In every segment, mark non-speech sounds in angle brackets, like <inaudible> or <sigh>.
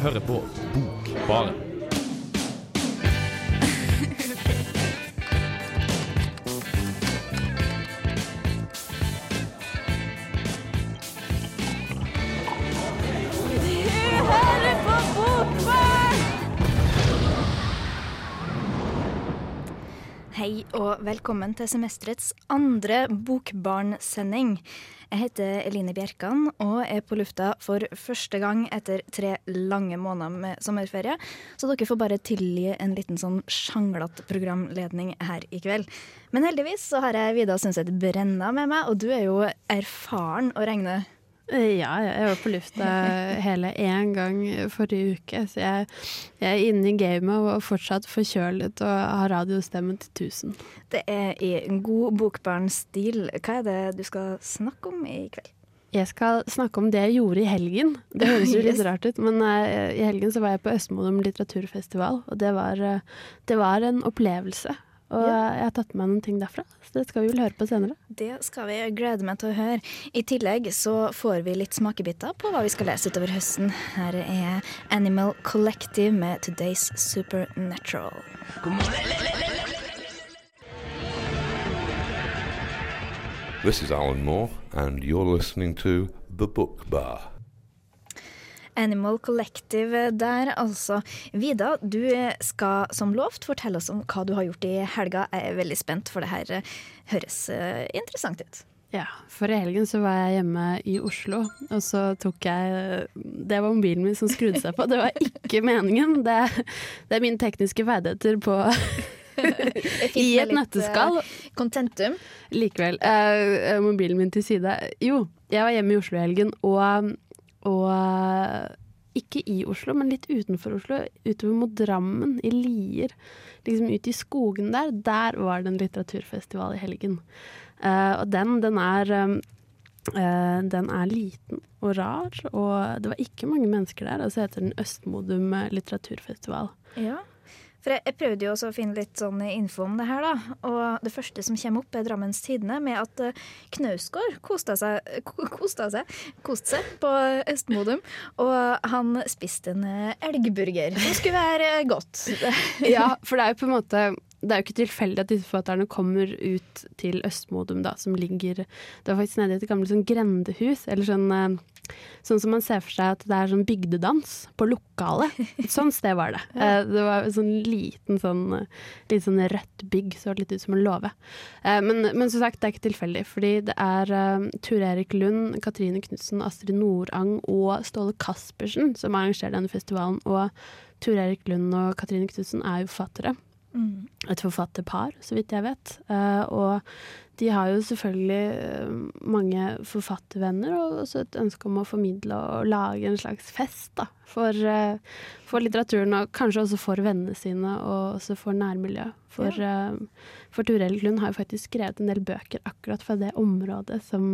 hører på Bokbaren. Og velkommen til semesterets andre Bokbarn-sending. Jeg heter Eline Bjerkan og er på lufta for første gang etter tre lange måneder med sommerferie. Så dere får bare tilgi en liten sånn sjanglete programledning her i kveld. Men heldigvis så har jeg Vida Sundset Brenna med meg, og du er jo erfaren å regne. Ja, jeg var på lufta <laughs> hele én gang forrige uke, så jeg, jeg er inne i gamet og fortsatt forkjølet og har radiostemmen til 1000. Det er i god bokbarnstil. Hva er det du skal snakke om i kveld? Jeg skal snakke om det jeg gjorde i helgen. Det høres jo <laughs> litt Yes. rart ut, men uh, i helgen så var jeg på Østmodum litteraturfestival, og det var, uh, det var en opplevelse. Og Ja. jeg har tatt med meg noen ting derfra, så det skal vi vel høre på senere. Det skal vi glede meg til å høre. I tillegg så får vi litt smakebiter på hva vi skal lese utover høsten. Her er Animal Collective med Today's Supernatural. This is Alan Moore, and you're listening to The Book Bar. Animal Collective der, altså. Vida, du skal som lovt fortelle oss om hva du har gjort i helga. Jeg er veldig spent, for det her eh, høres eh, interessant ut. Ja, for i helgen så var jeg hjemme i Oslo, og så tok jeg Det var mobilen min som skrudde seg på, det var ikke meningen. Det, det er mine tekniske ferdigheter på <laughs> <laughs> I et nøtteskall. Contentum. Likevel. Uh, mobilen min til side. Jo, jeg var hjemme i Oslo i helgen, og, og eh, ikke i Oslo, men litt utenfor Oslo. Utover mot Drammen, i Lier. Liksom ute i skogen der. Der var det en litteraturfestival i helgen. Uh, og den, den er um, uh, den er liten og rar, og det var ikke mange mennesker der. Og så heter den Østmodum litteraturfestival. Ja. For jeg, jeg prøvde jo også å finne litt sånn info om det her, da. Og det første som kommer opp, er Drammens Tidende med at uh, Knausgård kosta seg, kosta seg, koste seg på Østmodum. Og han spiste en eh, elgburger Det skulle være eh, godt. <laughs> Ja, for det er jo på en måte det er jo ikke tilfeldig at disse forfatterne kommer ut til Østmodum, da, som ligger Det var faktisk nede i et gammelt sånn grendehus, eller sånn eh, Sånn som man ser for seg at det er sånn bygdedans på lokalet. Et sånt sted var det. <laughs> Eh, Det var sånn liten sånn, litt sånn rødt bygg, så litt ut som en låve. Eh, Men, men som sagt, det er ikke tilfeldig, fordi det er Tor Erik Lund, Katrine Knutsen, Astrid Nordang og Ståle Caspersen som arrangerer denne festivalen. Og Ture Erik Lund og Katrine Knutsen er jo forfattere Mm. et forfatterpar, så vidt jeg vet. Eh, og de har jo selvfølgelig eh, mange forfattervenner, og også et ønske om å formidle og lage en slags fest da, for, eh, for litteraturen, og kanskje også for vennene sine, og også for nærmiljøet. For, ja. for Turell Lund har jo faktisk skrevet en del bøker akkurat fra det området som,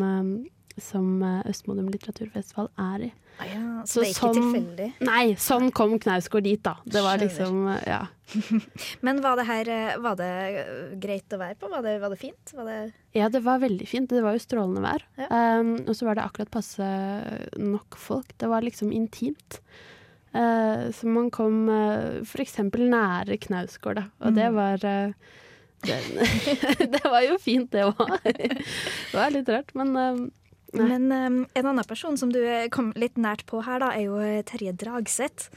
som eh, Østmodum litteraturfestival er i. Ah, ja, så, det er ikke tilfeldig. Nei, sånn kom Knausgård dit, da. Det var Skjønner. liksom, eh, ja. <laughs> Men var det her eh, var det greit å være på? Var det, var det fint? Var det Ja, det var veldig fint. Det var jo strålende vær. Ja. Um, og så var det akkurat passe nok folk. Det var liksom intimt. Uh, så man kom uh, eksempel nære Knausgård, da. Og det Mm. var uh, det, <laughs> det var jo fint, det òg. <laughs> det var litt rart, men um, Nei. Men um, en annen person som du eh, kom litt nært på her, da, er jo eh, Terje Dragseth.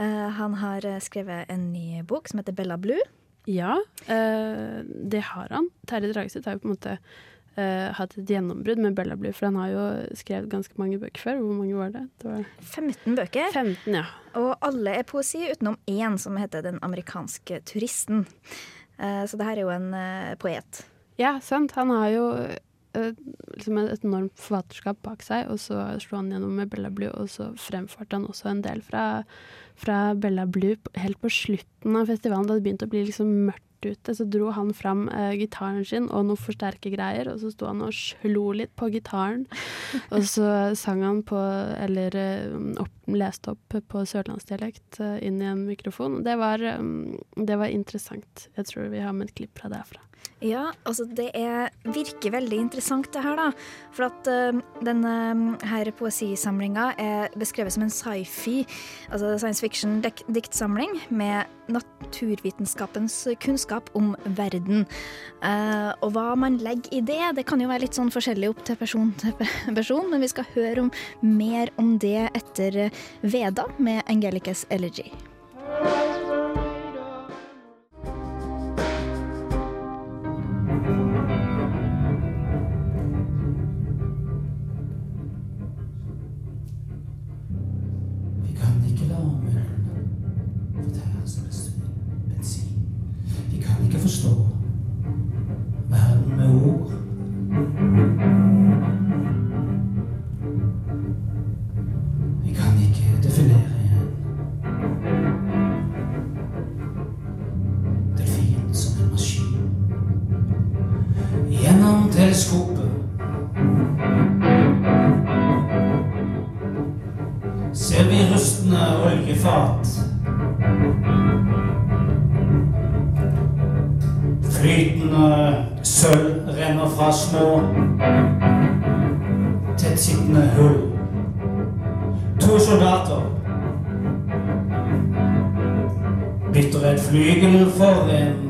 Uh, han har skrevet en ny bok som heter Bella Blue. ja, uh, det har han. Terje Dragseth har jo på en måte uh, hatt et gjennombrudd med Bella Blue, for han har jo skrevet ganske mange bøker før. Hvor mange var det? Det var 15 bøker. 15, ja. Og alle er poesi, utenom én som heter Den amerikanske turisten. Så det her er jo en poet. Ja, sant. Han har jo liksom et enormt forfatterskap bak seg, og så slo han gjennom med Bella Blue, og så fremførte han også en del fra, fra Bella Blue helt på slutten av festivalen, da det begynte å bli liksom mørkt ute. Så dro han fram eh, gitaren sin og noen forsterkergreier, og så sto han og slo litt på gitaren. <laughs> og så sang han på, eller eh, opp, leste opp på sørlandsdialekt eh, inn i en mikrofon. Det var, um, det var interessant. Jeg tror vi har med et klipp fra derfra. Ja, altså det er, virker veldig interessant det her, da. For at uh, denne her poesisamlinga er beskrevet som en sci-fi, altså science fiction-diktsamling, med naturvitenskapens kunnskap om verden. Uh, og hva man legger i det, det kan jo være litt sånn forskjellig opp til person til <laughs> person, men vi skal høre om, mer om det etter Veda med Angelicas Elegy. teleskopet. Ser vi rustne oljefat. Flytende sølv renner fra små, tettsittende hull. To soldater. Bytter et flygel for en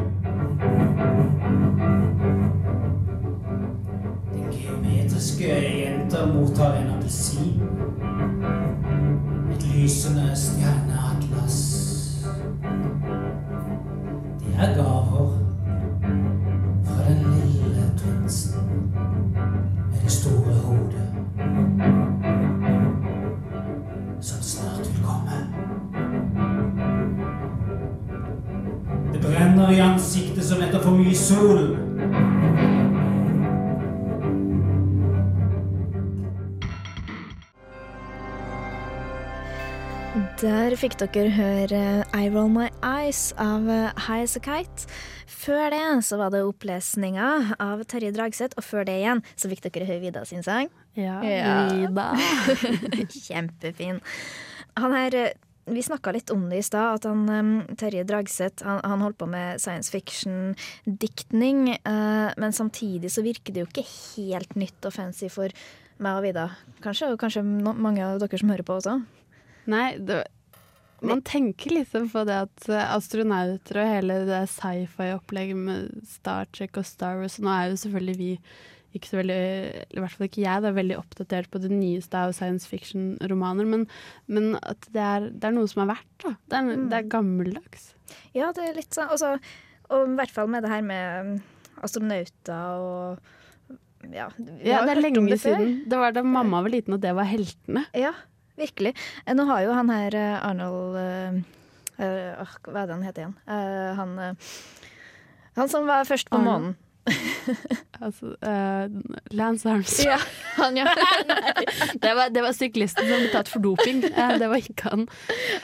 Der fikk dere høre I Roll My Eyes av High As A Kite. Før det så var det opplesninga av Terje Dragseth, og før det igjen så fikk dere høre Vida sin sang. Ja, Ja. Vida. <laughs> Kjempefin. Han her vi snakka litt om det i stad, at han, um, Terje Dragseth han, han holdt på med science fiction-diktning. Uh, men samtidig så virker det jo ikke helt nytt og fancy for meg og Vida. Kanskje, og kanskje no mange av dere som hører på også. Nei, det, man tenker liksom på det at eh, astronauter og hele det sci-fi-opplegget med Star Trek og Star Wars Nå er jo selvfølgelig vi ikke så veldig, i hvert fall ikke jeg, det er veldig oppdatert på det nyeste av science fiction-romaner, men, men at det er, det er noe som er verdt, da. Det er, det er gammeldags. Ja, det er litt sånn altså, Og i hvert fall med det her med um, astronauter og Ja, Ja, det er lenge det siden. Det var da mamma var liten og det var heltene. Ja, virkelig. Eh, Nå har jo han her eh, Arnold øh, Hva er det han heter igjen? Uh, han, øh, han som var først på månen. <laughs> <laughs> Altså, uh, Lance Armstrong. Ja, han, ja. <laughs> Det var, det var syklisten som ble tatt for doping. Det var ikke han.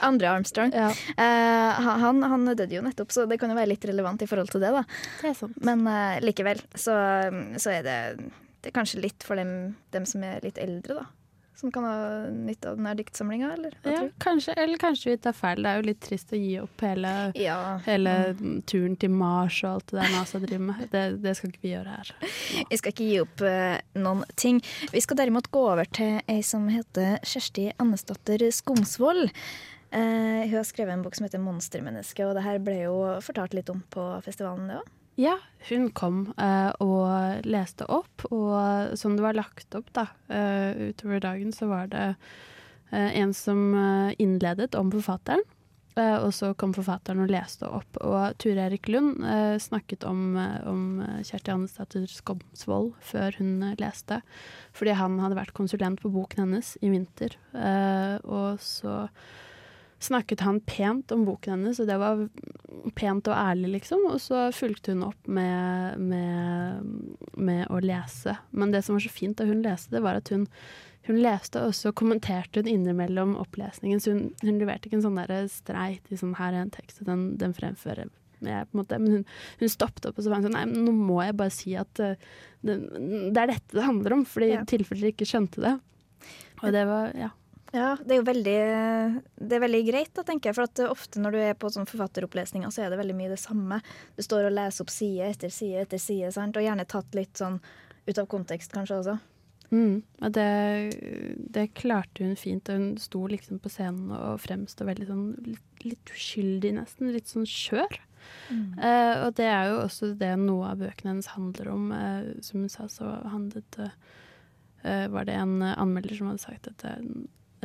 Andre Armstrong. Ja, Uh, han, han døde jo nettopp, så det kan jo være litt relevant i forhold til det. da. det er. Men uh, likevel så, så er det, det er kanskje litt for dem, dem som er litt eldre, da. Som kan ha nytte av denne diktsamlinga, eller? Ja, kanskje, eller kanskje vi tar feil. Det er jo litt trist å gi opp hele, Ja. hele turen til Mars og alt det der NASA driver med. Det, det skal ikke vi gjøre her. Vi skal ikke gi opp uh, noen ting. Vi skal derimot gå over til ei som heter Kjersti Annesdatter Skomsvold. Uh, hun har skrevet en bok som heter 'Monstermenneske', og det her ble jo fortalt litt om på festivalen, det òg. Ja, hun kom eh, og leste opp, og som det var lagt opp da, eh, utover dagen, så var det eh, en som eh, innledet om forfatteren. eh, og så kom forfatteren og leste opp. Og Ture Erik Lund eh, snakket om, om Kjersti Annesdatter Skomsvold før hun leste. Fordi han hadde vært konsulent på boken hennes i vinter. Og så snakket han pent om boken hennes, og det var pent og ærlig, liksom. Og så fulgte hun opp med, med, med å lese. Men det som var så fint da hun leste, det var at hun, hun leste, og så kommenterte hun innimellom opplesningen. Så hun, hun leverte ikke en sånn der streit i sånn her er en tekst, og den, den fremfører jeg, på en måte. Men hun, hun stoppet opp og så var hun sånn Nei, men nå må jeg bare si at eh, det, det er dette det handler om, fordi Ja. i tilfelle dere ikke skjønte det. Og det var Ja. Ja, det er jo veldig, det er veldig greit, da, tenker jeg. For at eh, ofte når du er på sånn forfatteropplesninger, så er det veldig mye det samme. Du står og leser opp side etter side etter side, sant? og gjerne tatt litt sånn ut av kontekst kanskje også. Mm, og det, det klarte hun fint. og Hun sto liksom på scenen og fremsto veldig sånn litt, litt uskyldig, nesten. Litt sånn skjør. Eh, og det er jo også det noe av bøkene hennes handler om. Eh, som hun sa, så handlet det eh, Var det en eh, anmelder som hadde sagt at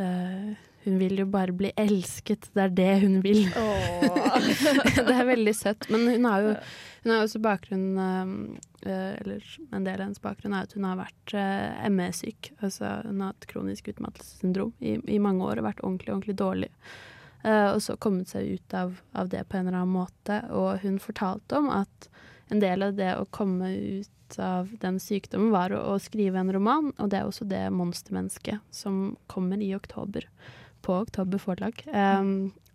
eh, hun vil jo bare bli elsket, det er det hun vil. <laughs> det er veldig søtt. Men hun har jo hun har også bakgrunn eh, Eller en del av hennes bakgrunn er at hun har vært uh, ME-syk. Altså hun har hatt kronisk utmattelsessyndrom i, i mange år og vært ordentlig, ordentlig dårlig. Eh, og så kommet seg ut av, av det på en eller annen måte. Og hun fortalte om at en del av det å komme ut av den sykdommen var å, å skrive en roman, og det er også det monstermennesket som kommer i oktober på Oktober forlag, eh,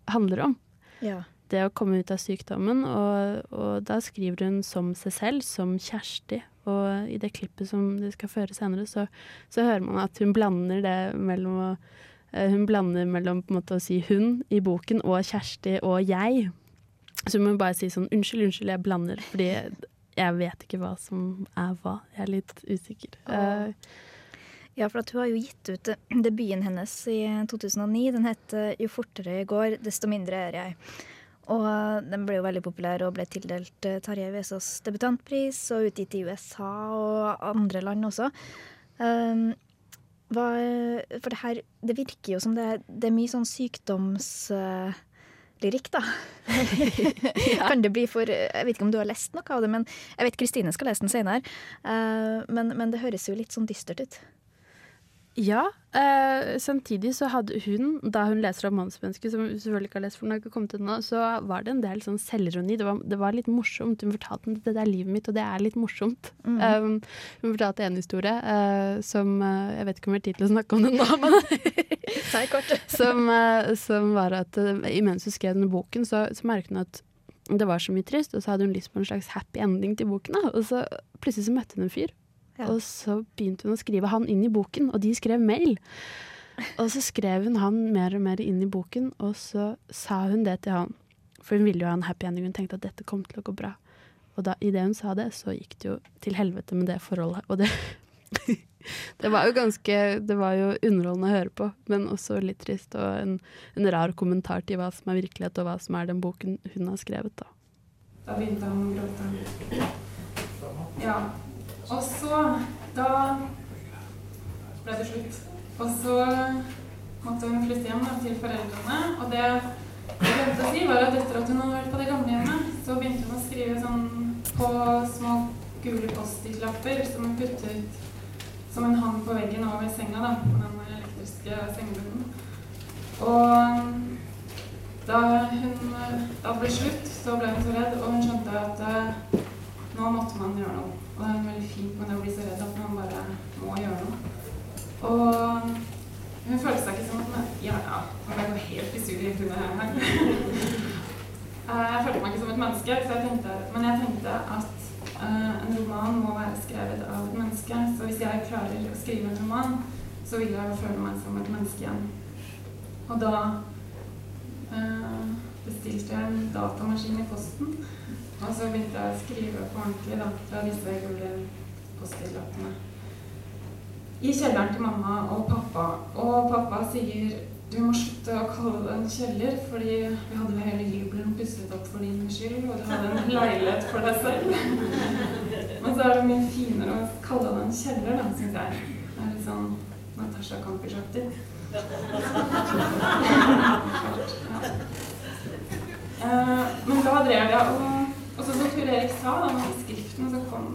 handler om Ja. det å komme ut av sykdommen, og, og da skriver hun som seg selv, som Kjersti. Og i det klippet som de skal føre senere, så, så hører man at hun blander det mellom å Hun blander mellom på en måte å si hun i boken og Kjersti og jeg. Så hun må bare si sånn unnskyld, unnskyld, jeg blander, fordi jeg vet ikke hva som er hva. Jeg er litt usikker. Eh, Ja, for at hun har jo gitt ut eh, debuten hennes i 2009. Den het eh, 'Jo fortere jeg går, desto mindre er jeg'. Og eh, den ble jo veldig populær og ble tildelt eh, Tarjei Vesaas debutantpris og utgitt i USA og andre land også. Um, hva, for det her Det virker jo som det det er mye sånn sykdomslyrikk, da. <laughs> Kan det bli for Jeg vet ikke om du har lest noe av det, men jeg vet Kristine skal lese den senere. Eh, men, men det høres jo litt sånn dystert ut. Ja. Eh, samtidig så hadde hun, da hun leser om mannsmennesket, som hun selvfølgelig ikke har lest, for hun har ikke kommet ut nå, så var det en del sånn selvironi. Det var, det var litt morsomt. Hun fortalte at dette er livet mitt, og det er litt morsomt. Mm. Um, hun fortalte en historie uh, som eh, Jeg vet ikke om vi har tid til å snakke om den nå, men <laughs> <laughs> som, uh, som var at imens hun skrev denne boken, så, så merket hun at det var så mye trist, og så hadde hun lyst på en slags happy ending til boken. Da. Og så plutselig så møtte hun en fyr, Ja. og så begynte hun å skrive han inn i boken, og de skrev mail. Og så skrev hun han mer og mer inn i boken, og så sa hun det til han. For hun ville jo ha en happy ending, hun tenkte at dette kom til å gå bra. Og da, idet hun sa det, så gikk det jo til helvete med det forholdet. Og det, <laughs> det var jo ganske Det var jo underholdende å høre på, men også litt trist. Og en, en rar kommentar til hva som er virkelighet, og hva som er den boken hun har skrevet, da. Da begynte han å gråte. Ja. Og så Da ble det slutt. Og så måtte hun flytte hjem da, til foreldrene. Og det jeg glemte å si, var at etter at hun hadde vært på det gamlehjemmet, så begynte hun å skrive sånn på små gule Post-It-lapper som hun puttet som hun hang på veggen over senga, da, på den elektriske sengebunnen. Og da hun da det ble slutt, så ble hun så redd, og hun skjønte at eh, nå måtte man gjøre noe. Og det er veldig fint med det å bli så redd at man bare må gjøre noe. Og hun følte seg ikke som at Ja, ja, hun ble jo helt i surr i huet her. <laughs> Eh, Jeg følte meg ikke som et menneske, jeg tenkte, men jeg tenkte at uh, en roman må være skrevet av et menneske. Så hvis jeg klarer å skrive en roman, så vil jeg jo føle meg som et menneske igjen. Og da uh, bestilte jeg en datamaskin i posten. Og så begynte jeg å skrive på ordentlig da, fra disse gule postgilappene. I kjelleren til mamma og pappa. Og pappa sier du må slutte å kalle det en kjeller, fordi vi hadde jo hele jubelen pusset opp for din skyld, og du hadde en leilighet for deg selv. <laughs> Men så er det mye finere å kalle det en kjeller, da, syns jeg. Det er litt sånn Natasha Kampusch-aktig. <laughs> Eh, men da drev jeg og Og så som Tor Erik sa, da med skriftene som kom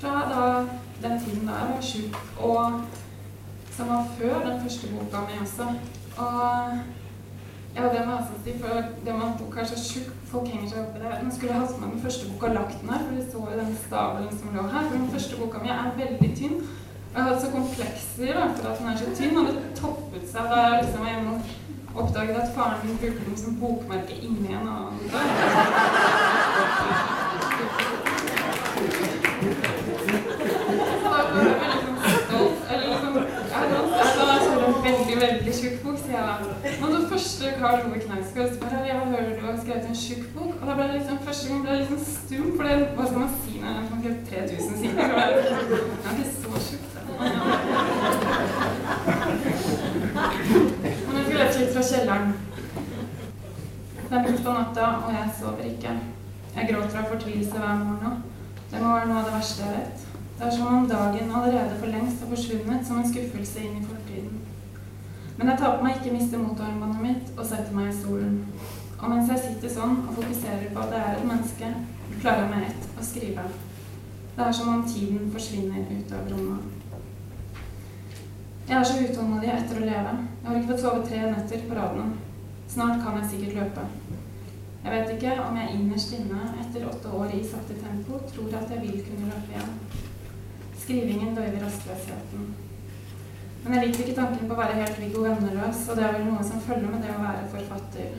fra da, den tiden da jeg var sjuk, og som var før den første boka mi også. Og ja, det må jeg også si, for det med at boka er så tjukk, folk henger seg opp i det. Nå skulle jeg hatt med den første boka og lagt den her, for de så jo den stabelen som lå her. For den første boka mi er veldig tynn. Og jeg har hatt så komplekser da, for at den er så tynn, og det toppet seg da jeg liksom var hjemme og oppdaget at faren min bruker den som bokmerke inni en annen bok. Så da ble jeg veldig sånn stolt. Eller liksom, jeg er en veldig, veldig tjukk bok, sier jeg da. Men det første Karl Ove Knausgård spør jeg hørt du har skrevet en tjukk bok. Og da ble jeg liksom, første gang ble jeg liksom stum, for det, hva skal man si når man har 3000 sider? Den er ikke så tjukk. Men jeg skulle lese litt fra kjelleren. Det er midt på natta, og jeg sover ikke. Jeg gråter av fortvilelse hver morgen. Det må være noe av det verste jeg vet. Det er som om dagen allerede for lengst har forsvunnet som en skuffelse inn i fortiden. Men jeg tar på meg ikke miste motorarmbåndet mitt og setter meg i stolen. Og mens jeg sitter sånn og fokuserer på at det er et menneske, klarer jeg med ett å skrive. Det er som om tiden forsvinner ut av rommet. Jeg er så utålmodig etter å leve. Jeg har ikke fått sove tre netter på raden. Snart kan jeg sikkert løpe. Jeg vet ikke om jeg innerst inne, etter åtte år i sakte tempo, tror at jeg vil kunne løpe igjen. Skrivingen døyver rastløsheten. Men jeg liker ikke tanken på å være helt Viggo venneløs, og det er vel noe som følger med det å være forfatter.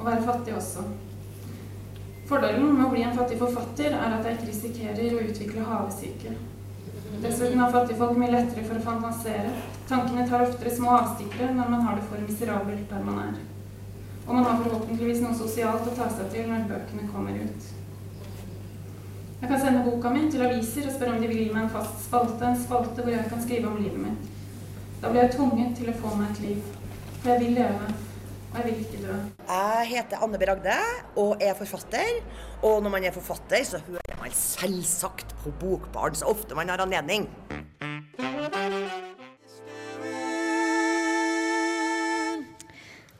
Å være fattig også. Fordelen med å bli en fattig forfatter er at jeg ikke risikerer å utvikle havesyke. Dessuten har fattigfolk mye lettere for å fantasere. Tankene tar oftere små avstikkere når man har det for miserabelt der man er. Og man har forhåpentligvis noe sosialt å ta seg til når bøkene kommer ut. Jeg kan sende boka mi til aviser og spørre om de vil gi meg en fast spalte, en spalte hvor jeg kan skrive om livet mitt. Da blir jeg tvunget til å få meg et liv. For jeg vil leve, og jeg vil ikke dø. Jeg heter Anne B. Ragde og er forfatter. Og når man er forfatter, så hører man selvsagt på Bokbarn så ofte man har anledning.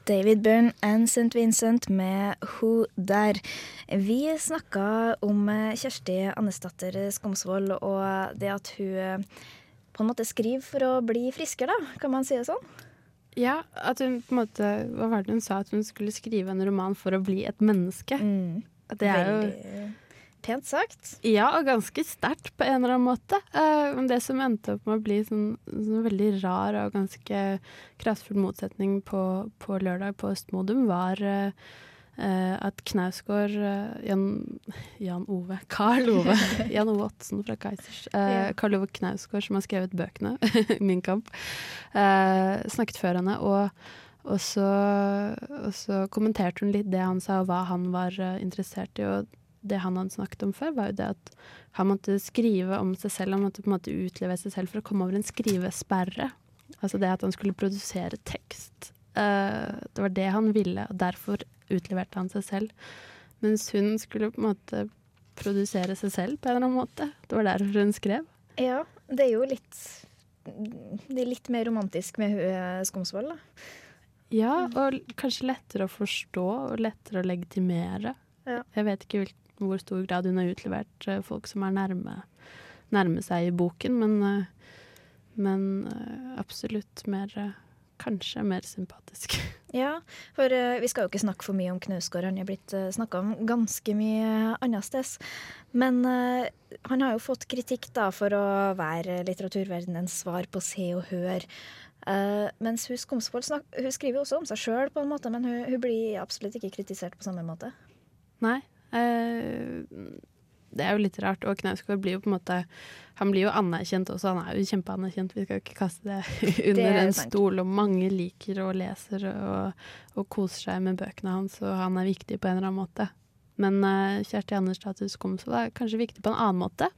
David Byrne and St. Vincent med Who Der. Vi snakka om Kjersti Annesdatter Skomsvold og det at hun på en måte skriver for å bli friskere, da. Kan man si det sånn? Ja, at hun på en måte Hva var det hun sa? At hun skulle skrive en roman for å bli et menneske. At det er jo Veldig pent sagt. Ja, og ganske sterkt på en eller annen måte. Eh, Men det som endte opp med å bli sånn, sånn veldig rar og ganske kraftfull motsetning på, på lørdag på Østmodum, var eh, at Knausgård eh, Jan, Jan Ove <laughs> Karl Ove <laughs> Jan Ove Ottsen fra Kaizers. eh. Karl Ove Knausgård, som har skrevet bøkene, <laughs> Min kamp, eh, snakket før henne. Og, og, så, og så kommenterte hun litt det han sa, og hva han var eh, interessert i. Og det han hadde snakket om før, var jo det at han måtte skrive om seg selv. Han måtte på en måte utlevere seg selv for å komme over en skrivesperre. Altså det at han skulle produsere tekst. Eh, det var det han ville, og derfor utleverte han seg selv. Mens hun skulle på en måte produsere seg selv på en eller annen måte. Det var derfor hun skrev. Ja, det er jo litt Det er litt mer romantisk med eh, Skomsvold, da. Ja, og kanskje lettere å forstå og lettere å legitimere. Ja. Jeg vet ikke hvil- hvor stor grad hun har utlevert eh, folk som er nærme, nærme seg i boken, men, men absolutt mer Kanskje mer sympatisk. <laughs> Ja, for uh, vi skal jo ikke snakke for mye om Knausgård. Han er blitt uh, snakka om ganske mye annet sted. Men uh, han har jo fått kritikk da for å være litteraturverdenens svar på Se og Hør. Uh, mens hun Skomsvold hun skriver jo også om seg sjøl, på en måte, men hun, hun blir absolutt ikke kritisert på samme måte. Nei. eh, det er jo litt rart. Og Knausgård blir jo på en måte Han blir jo anerkjent også, han er jo kjempeanerkjent. Vi skal jo ikke kaste det <laughs> under det en stol. Og mange liker og leser og, og koser seg med bøkene hans, og han er viktig på en eller annen måte. Men uh, Kjersti Anders status Komsvold er kanskje viktig på en annen måte.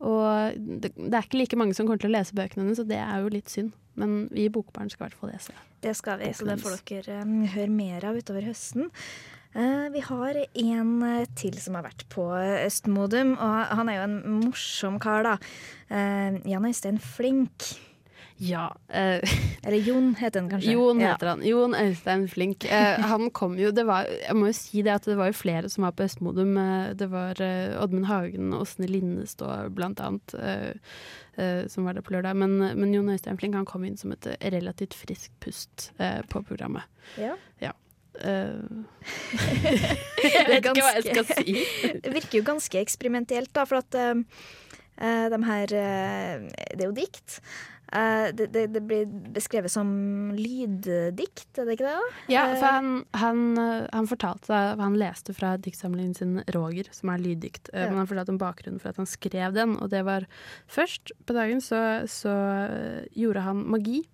Og det, det er ikke like mange som kommer til å lese bøkene hennes, og det er jo litt synd. Men vi i Bokbarn skal i hvert fall lese. Det skal vi, så det får dere um, høre mer av utover høsten. Eh, vi har en eh, til som har vært på Østmodum, og han er jo en morsom kar, da. Eh, Jan Øystein Flink. Ja. eh, <laughs> Eller Jon heter han kanskje. Jon Ja. heter han. Jon Øystein Flink. Eh, han kom jo det var, Jeg må jo si det at det var jo flere som var på Østmodum. Det var eh, Oddmund Hagen og Åsne Linnestå blant annet, som var der på lørdag. Men, men Jon Øystein Flink han kom inn som et relativt friskt pust på programmet. Ja. Eh, jeg vet ikke hva jeg skal si. <laughs> Det virker jo ganske eksperimentelt, da, for at eh, eh, de her uh, Det er jo dikt. Uh, det, det, det blir beskrevet som lyddikt, er det ikke det? da? Ja, Eh, for han, han, eh, han fortalte Han leste fra diktsamlingen sin 'Roger', som er lyddikt. eh, Ja. Men han fortalte om bakgrunnen for at han skrev den, og det var først på dagen så, så eh, gjorde han magi.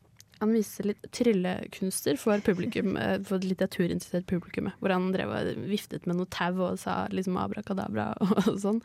Han viste litt tryllekunster for publikum, eh, for litteraturinteressert publikum, hvor han drev og viftet med noe tau og sa liksom abrakadabra <laughs> og sånn.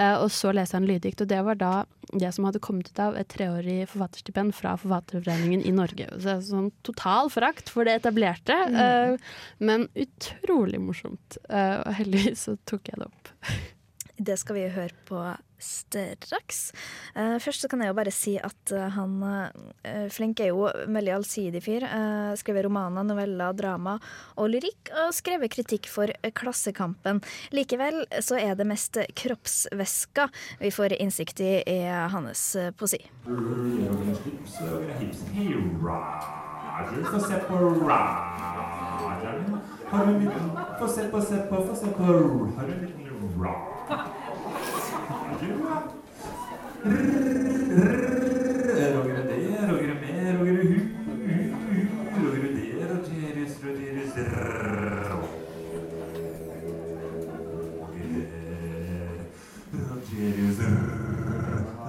Eh, og så leste han lyddikt, og det var da det som hadde kommet ut av et treårig forfatterstipend fra Forfatterforeningen i Norge. Så det sånn total forakt for det etablerte, mm. men utrolig morsomt. Eh, og heldigvis så tok jeg det opp. <laughs> Det skal vi høre på straks. Uh, først så kan jeg jo bare si at uh, han uh, Flink er jo veldig allsidig fyr. Uh, skrevet romaner, noveller, drama og lyrikk, og skrevet kritikk for eh, Klassekampen. Likevel så er det mest kroppsvæska vi får innsikt i, i hans eh, poesi. Få se på Roger. Har du Få se på, se på, få se på Har du en liten Roger? Roger er det, Roger er med, Roger er hu. Roger er det, Rogerus, Rogerus, Rogerius,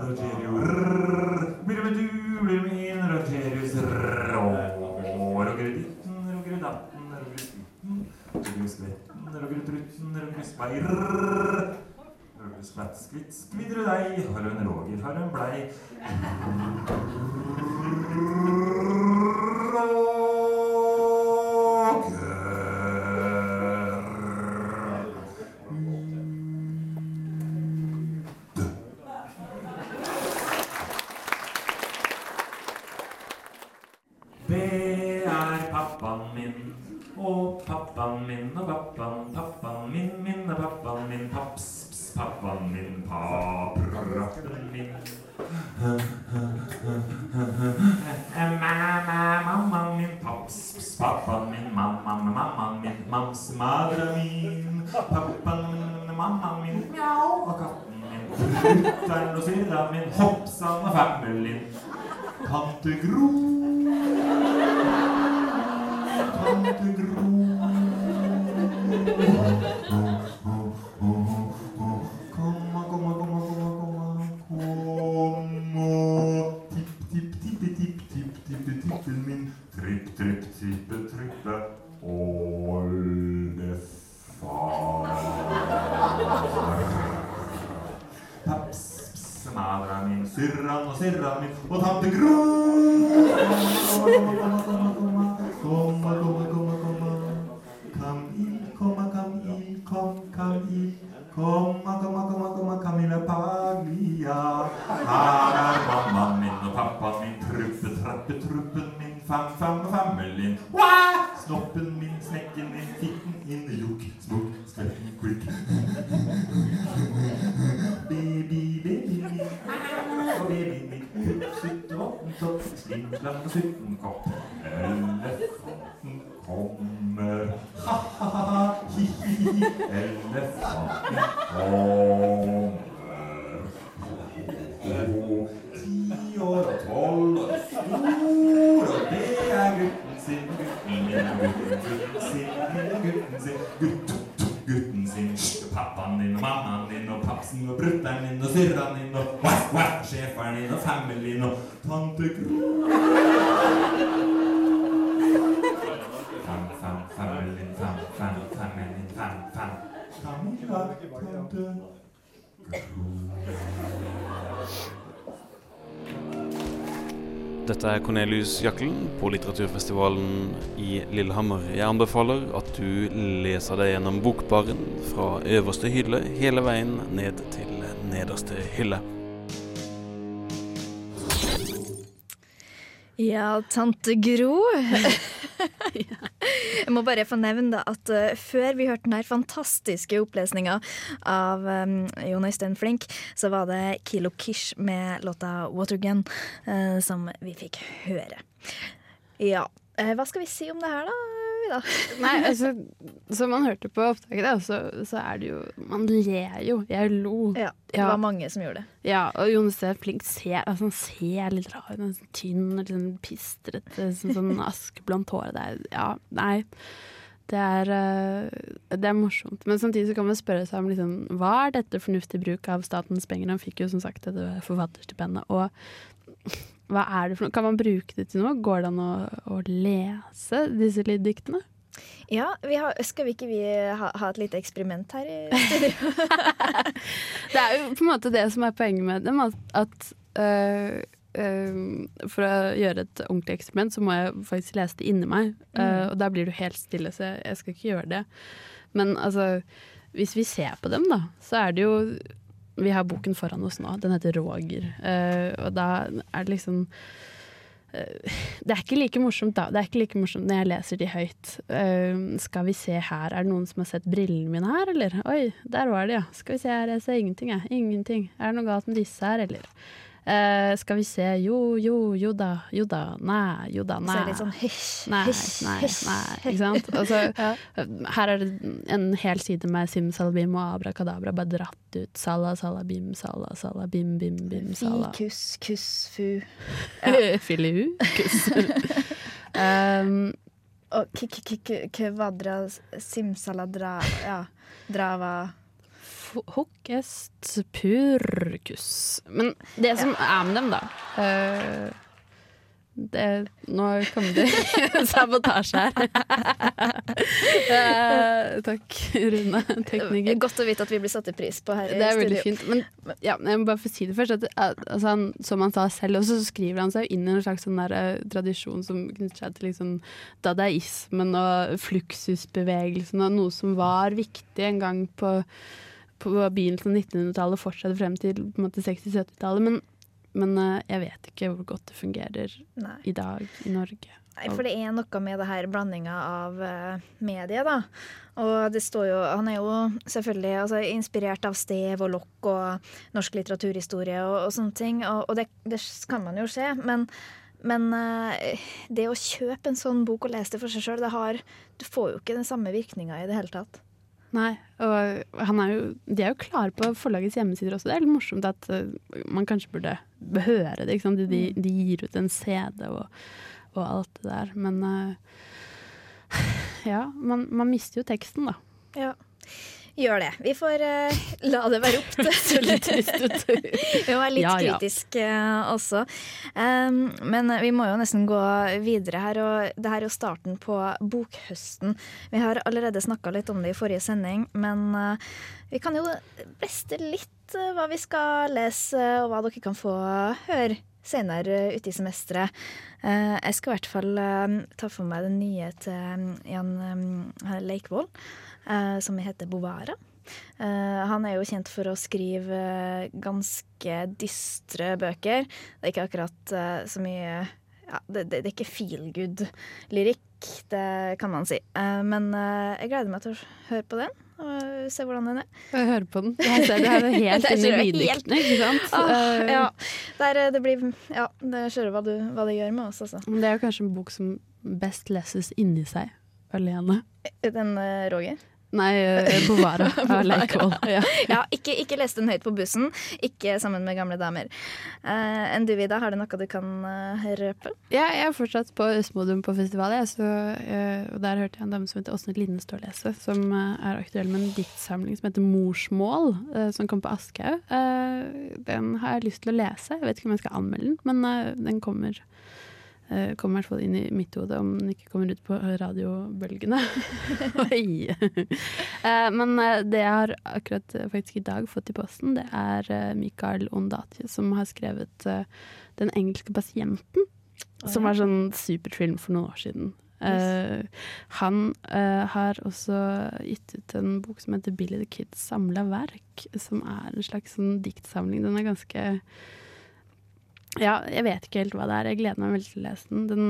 Rogerius, blir du med du, blir du med inn, Rogerius, Roger er ditten, Roger er datten, Roger er skutten, Roger er skvetten, Roger er trutten, er Roger skvidder deg, har hun Roger, har du en blei, syrran og syrran min, og tante Gro. Elefanten kommer, ha-ha-ha, hi-hi-hi, elefanten kommer. Oh, ti år og tolv og stor, og det er gutten sin, gutten min, gutten, sin, gutten sin, gutt, gutten sin, pappaen din og mammaen din og papsen Og brutten din og familien og tante Gro. Camilla, tante Dette er Cornelius Jakkelen på litteraturfestivalen i Lillehammer. Jeg anbefaler at du leser deg gjennom Bokbaren fra øverste hylle hele veien ned til nederste hylle. Ja, tante Gro. <laughs> <laughs> Jeg må bare få nevne at eh, før vi hørte den fantastiske opplesninga av um, Jon Øystein Flink, så var det Kilo Kish med låta 'Watergun' eh, som vi fikk høre. Ja, eh, hva skal vi si om det her, da? Vida? Nei, altså, som man hørte på opptaket, da, så, så er det jo Man ler jo. Jeg lo. Ja, det Ja. var mange som gjorde det. Ja, og Jonas er flink. Ser, altså, ser litt rar ut. sånn Tynn og sånn pistrete, sånn, sånn <laughs> askeblondt hår. Det er, ja, nei. Det er, eh, det er morsomt. Men samtidig så kan man spørre seg om liksom, hva er dette fornuftig bruk av statens penger? Han fikk jo som sagt dette forfatterstipendet. Og hva er det for noe? Kan man bruke det til noe? Går det an å, å lese disse lyddiktene? Ja, vi har, Skal vi ikke vi ha, ha et lite eksperiment her i <laughs> studio? Det er jo på en måte det som er poenget med dem, at, at øh, øh, for å gjøre et ordentlig eksperiment, så må jeg faktisk lese det inni meg. øh, og da blir du helt stille, så jeg, jeg skal ikke gjøre det. Men altså, hvis vi ser på dem, da, så er det jo Vi har boken foran oss nå, den heter Roger. Uh, og da er det liksom uh, det er ikke like morsomt da. Det er ikke like morsomt når jeg leser de høyt. Uh, skal vi se her, er det noen som har sett brillene mine her, eller? Oi, der var de, ja. Skal vi se her, jeg ser ingenting, jeg. Ingenting. Er det noe galt med disse her, eller? Eh, skal vi se, jo, jo, jo da, jo da, nei, jo da, Så er det litt sånn hysj, Nei, nei, nei. Ikke sant? Altså, <laughs> Her er det en hel side med simsalabim og abrakadabra bare dratt ut. Sala, salabim, sala, salabim, bim, bim, Fi, sala. kuss, kuss, fu. <laughs> Filihu. Kuss. <laughs> um, Og k- k- k- k- kvadra simsaladra Ja. Drava Hokkest purkus. Men det som er med dem, da uh, det, Nå kom det <laughs> sabotasje her. uh, takk, Rune, tekniker. Godt å vite at vi blir satt i pris på her Det er veldig fint. Men ja, jeg må bare få si det først. At, at, altså han, som han sa selv, og så skriver han seg inn i en slags sånn der, uh, tradisjon som knytter seg til liksom, dadaismen og fluksusbevegelsen, og noe som var viktig en gang på, på begynnelsen av 1900-tallet og fortsatte frem til på en måte 60-70-tallet. Men, men eh, jeg vet ikke hvor godt det fungerer Nei. i dag i Norge. Nei, for det er noe med det her blandinga av uh, medie, da. Og det står jo Han er jo selvfølgelig altså, inspirert av Stev og lokk og norsk litteraturhistorie og, og sånne ting, og, og det, det kan man jo se, men men uh, det å kjøpe en sånn bok og lese det for seg sjøl, du får jo ikke den samme virkninga i det hele tatt. Nei, og han er jo, de er jo klare på forlagets hjemmesider også. Det er litt morsomt at eh, man kanskje burde høre det. Sant? De, de gir ut en CD og, og alt det der. Men uh, <sighs> ja, man, man mister jo teksten, da. Ja. Gjør det. Vi får uh, la det være opp til <laughs> litt trist ut. Vi må være litt Ja, ja. kritisk eh, også. Um, men vi må jo nesten gå videre her, og det her er jo starten på bokhøsten. Vi har allerede snakka litt om det i forrige sending, men uh, vi kan jo breste litt hva vi skal lese, og hva dere kan få høre senere ute i semesteret. Jeg skal i hvert fall ta for meg den nye til Jan Leikvoll, som heter Bovara. Eh, han er jo kjent for å skrive eh, ganske dystre bøker. Det er ikke akkurat eh, så mye ja, det, det, det er ikke feel good-lyrikk, det kan man si. Eh, men eh, jeg gleder meg til å høre på den og se hvordan den er. Jeg hører på den. <laughs> Jeg ser det her er helt inn i lyddiktene, ikke sant? <laughs> Ah, Eh, ja, der, eh, det blir Ja, det skjønner hva, du, hva det gjør med oss, altså. Det er jo kanskje en bok som best leses inni seg alene. Den eh, Roger. Nei, eh, Bovara av Leikvoll. Ja. Ja, ikke, ikke les den høyt på bussen, ikke sammen med gamle damer. Uh, enn du, Vida, har du noe du kan uh, røpe? Ja, jeg er fortsatt på Østmodum på festival, jeg, så, uh, og der hørte jeg en dame som heter Åsne Line stå og lese, som eh, er aktuell med en diktsamling som heter Morsmål, eh, som kom på Aschehoug. Eh, den har jeg lyst til å lese, jeg vet ikke om jeg skal anmelde den, men eh, den kommer. Eh, Kommer i hvert fall inn i mitt hode om den ikke kommer ut på radiobølgene. <laughs> <laughs> Eh, Men eh, det jeg har akkurat faktisk i dag fått i posten, det er Mikael Ondatje som har skrevet uh, 'Den engelske pasienten'. Som var sånn superfilm for noen år siden. Eh, han har også gitt ut en bok som heter 'Billy the Kids samla verk', som er en slags sånn diktsamling. Den er ganske ja, jeg vet ikke helt hva det er. Jeg gleder meg veldig til å lese den. Den,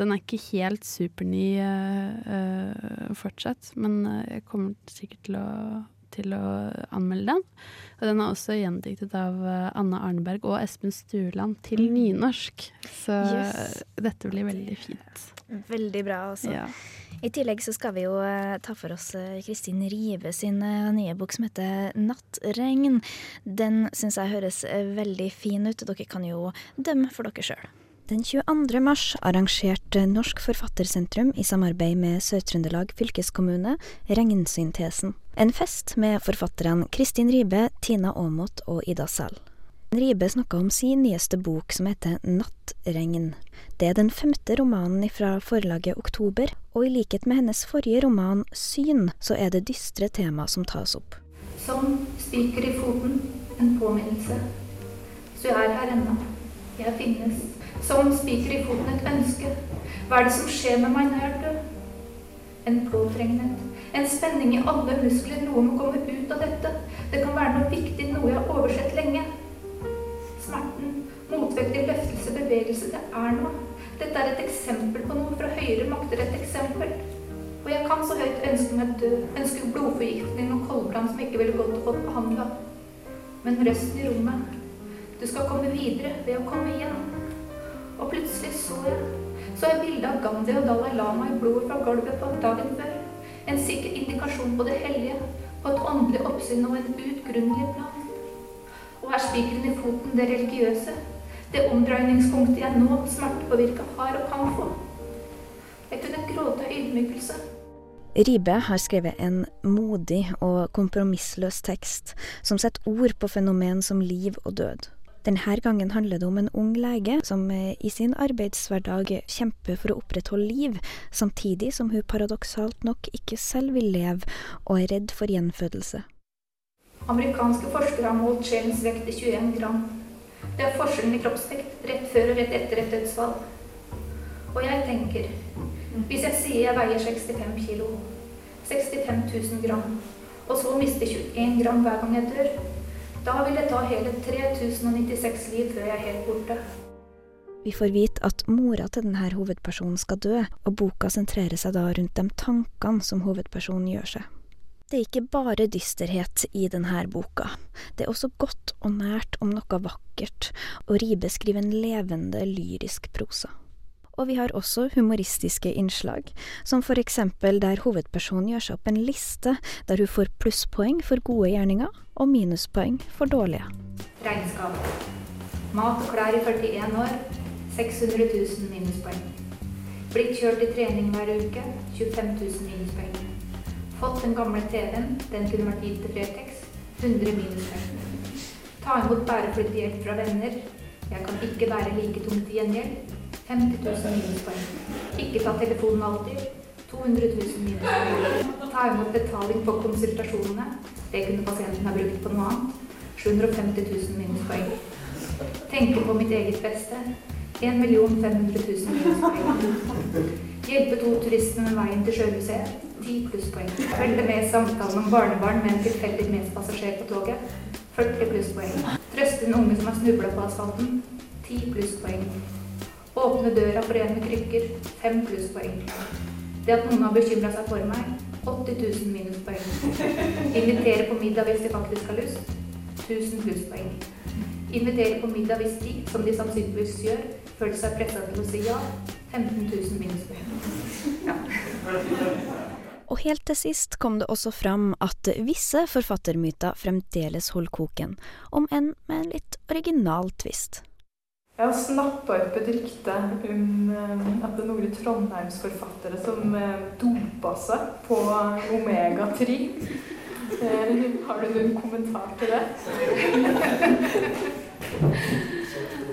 den er ikke helt superny uh, fortsatt, men eh, jeg kommer sikkert til å, til å anmelde den. Og den er også gjendiktet av eh, Anna Arneberg og Espen Sturland til nynorsk. Så Yes. dette blir veldig fint. Veldig bra. altså. Ja. I tillegg så skal vi jo eh, ta for oss eh, Kristin Rive sin nye bok som heter 'Nattregn'. Den syns jeg høres veldig fin ut. Dere kan jo dømme for dere sjøl. Den 22. mars arrangerte Norsk Forfattersentrum i samarbeid med Sør-Trøndelag fylkeskommune Regnsyntesen. En fest med forfatterne Kristin Ribe, Tina Aamodt og Ida Sal. Ribe snakka om sin nyeste bok som heter Nattregn. Det er den femte romanen fra forlaget Oktober, og i likhet med hennes forrige roman Syn, så er det dystre tema som tas opp. Som spiker i foten, en påminnelse. Så jeg er her ennå. Jeg finnes. Som spiker i foten, et ønske. Hva er det som skjer med meg når jeg er? En påtrengenhet. En spenning i alle muskler. Noe må komme ut av dette. Det kan være noe viktig, noe jeg har oversett lenge. Smerten, motvektig løftelse, bevegelse. Det er noe. Dette er et eksempel på noe fra høyere makter. Et eksempel. Og jeg kan så høyt ønske meg død, ønske blodforgiftning og koldbrann som ikke ville gått og fått behandla. Men røsten i rommet Du skal komme videre ved å komme igjen. Og plutselig så jeg så jeg bildet av Gandhi og Dalai Lama i blodet fra gulvet på dagen før. En sikker indikasjon på det hellige, på et åndelig oppsyn og en utgrunnelig plan. Og er spikeren i foten det religiøse, det omdreiningspunktet jeg nå, smertepåvirka, har og kan få. Jeg kunne gråte av ydmykelse. Ribe har skrevet en modig og kompromissløs tekst som setter ord på fenomen som liv og død. Denne gangen handler det om en ung lege som eh, i sin arbeidshverdag kjemper for å opprettholde liv, samtidig som hun paradoksalt nok ikke selv vil leve og er redd for gjenfødelse. Amerikanske forskere har målt sjelens vekt i 21 gram. Det er forskjellen i kroppsvekt rett før og rett etter et dødsfall. Og jeg tenker, hvis jeg sier jeg veier 65 kilo, 65 000 gram, og så mister 21 gram hver gang jeg dør, da vil det ta hele 3096 liv før jeg er helt borte. Vi får vite at mora til denne hovedpersonen skal dø, og boka sentrerer seg da rundt de tankene som hovedpersonen gjør seg. Det er ikke bare dysterhet i denne boka. Det er også godt og nært om noe vakkert, og Ribe skriver en levende, lyrisk prosa. Og vi har også humoristiske innslag, som for eksempel der hovedpersonen gjør seg opp en liste der hun får plusspoeng for gode gjerninger og minuspoeng for dårlige. Regnskap. Mat og klær i 41 år. 600 000 minuspoeng. Blitt kjørt i trening hver uke. 25 000 minuspoeng. Fått den gamle TV-en. Den kunne vært gitt til Fretex. 100 minuspoeng. Ta imot bæreflyttehjelp hjelp fra venner. Jeg kan ikke bære like tungt til gjengjeld. 50 000 minuspoeng. Ikke ta telefonen alltid. 200 000 minuspoeng. Ta imot betaling på konsultasjonene. Det kunne pasienten ha brukt på noe annet. 750 000 minuspoeng. Tenke på mitt eget beste. 1 500 000 minuspoeng. Hjelpe to turistene med veien til Sjømuseet. 10 plusspoeng. Følge med i samtalen om barnebarn med en tilfeldig medpassasjer på toget. 40 plusspoeng. Trøste en unge som har snubla på asfalten. 10 plusspoeng. Åpne døra for en med krykker. Fem plusspoeng. Det at noen har bekymra seg for meg. 80 000 minuspoeng. Invitere på middag hvis de faktisk har lyst. 1000 plusspoeng. Invitere på middag hvis de, som de sannsynligvis gjør, føler seg pressa til å si ja. 15 000 minuspoeng. Ja. Og helt til sist kom det også fram at visse forfattermyter fremdeles holder koken, om enn med en litt original twist. Jeg har snappa opp et rykte om eh, at det er noen trondheimsforfattere som eh, dopa seg på omega-3. Eh, Har du noen kommentar til det?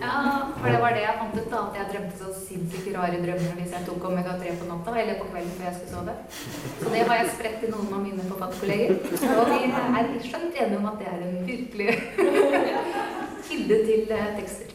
Ja, for det var det jeg fant ut da, at jeg drømte så sinnssykt rare drømmer hvis jeg tok omega-3 på natta, eller på kvelden før jeg skulle sove. Så det har jeg spredt til noen av mine forfatterkolleger. Og de er skjønt enige om at det er en virkelig <laughs> kilde til tekster.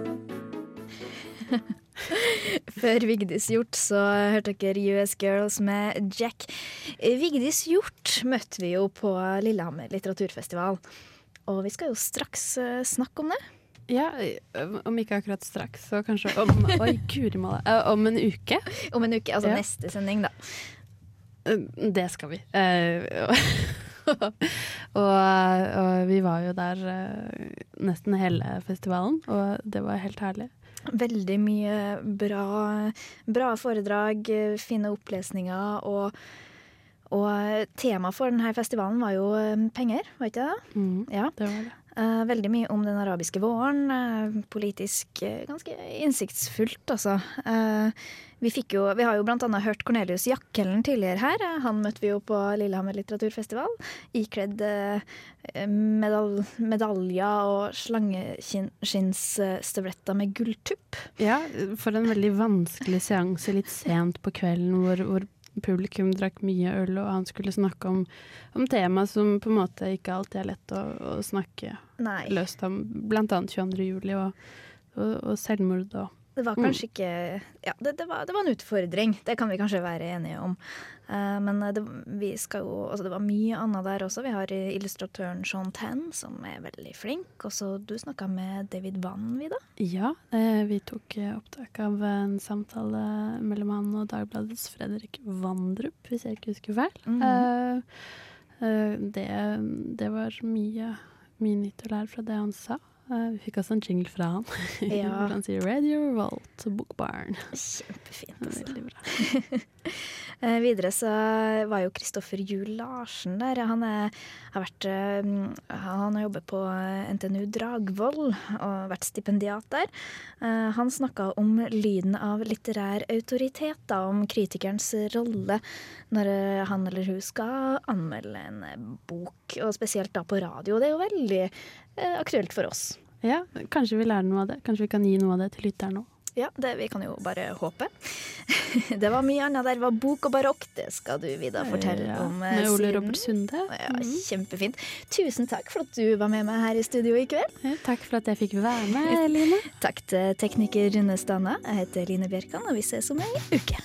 <laughs> Før Vigdis Hjort så hørte dere US Girls med Jack. Vigdis Hjort møtte vi jo på Lillehammer litteraturfestival. Og vi skal jo straks eh, snakke om det. Ja, om ikke akkurat straks, så kanskje om Oi, guri malla. Eh, Om en uke. <laughs> Om en uke, altså Ja. neste sending, da. Eh, Det skal vi. <laughs> Og, og vi var jo der nesten hele festivalen, og det var helt herlig. Veldig mye bra, bra foredrag, fine opplesninger, og, og temaet for denne festivalen var jo eh, penger, var ikke det? Mm, Ja. det var det. Eh, veldig mye om den arabiske våren. eh, politisk eh, ganske innsiktsfullt, altså. Vi, fikk jo, vi har jo annet hørt Cornelius Jakkelen tidligere her. Han møtte vi jo på Lillehammer litteraturfestival. Ikledd medal medaljer og slangeskinnsstøvletter med gulltupp. Ja, for en veldig vanskelig seanse litt sent på kvelden hvor, hvor publikum drakk mye øl, og han skulle snakke om, om tema som på en måte ikke alltid er lett å, å snakke Nei, løst om, blant annet 22. juli og, og, og selvmord og det var kanskje ikke Ja, det, det, var, det var en utfordring. Det kan vi kanskje være enige om. Eh, men det, vi skal jo, altså det var mye annet der også. Vi har illustratøren Sean Tan, som er veldig flink. Og så du snakka med David Vann, Vida? Ja, eh, vi tok eh, opptak av en samtale mellom han og Dagbladets Fredrik Vandrup, hvis jeg ikke husker feil. Mm Eh, eh, det, det var mye, mye nytt å lære fra det han sa. Eh, vi fikk også en jingle fra han. <laughs> Ja. han sier 'Radio Revolt Bookbarn'. Kjempefint. Altså. Veldig bra. <laughs> Eh, videre så var jo Kristoffer Juel Larsen der. Han, er, har vært, eh, han har jobbet på NTNU Dragvoll og vært stipendiat der. Han snakka om lyden av litterær autoritet, da, om kritikerens rolle når han eller hun skal anmelde en bok, og spesielt da på radio. Det er jo veldig aktuelt for oss. Ja, kanskje vi lærer noe av det. Kanskje vi kan gi noe av det til lytteren nå. Ja, det, vi kan jo bare håpe. <laughs> det var mye annet der. Var bok og barokk. Det skal du, Vida, fortelle Ja, om. eh, Med Ole. Robert Sunde. Ja, Mhm. Kjempefint. Tusen takk for at du var med meg her i studio i kveld. Ja, Takk for at jeg fikk være med, <laughs> Line. Takk til tekniker Rune Stana. Jeg heter Line Bjerkan, og vi ses om ei uke.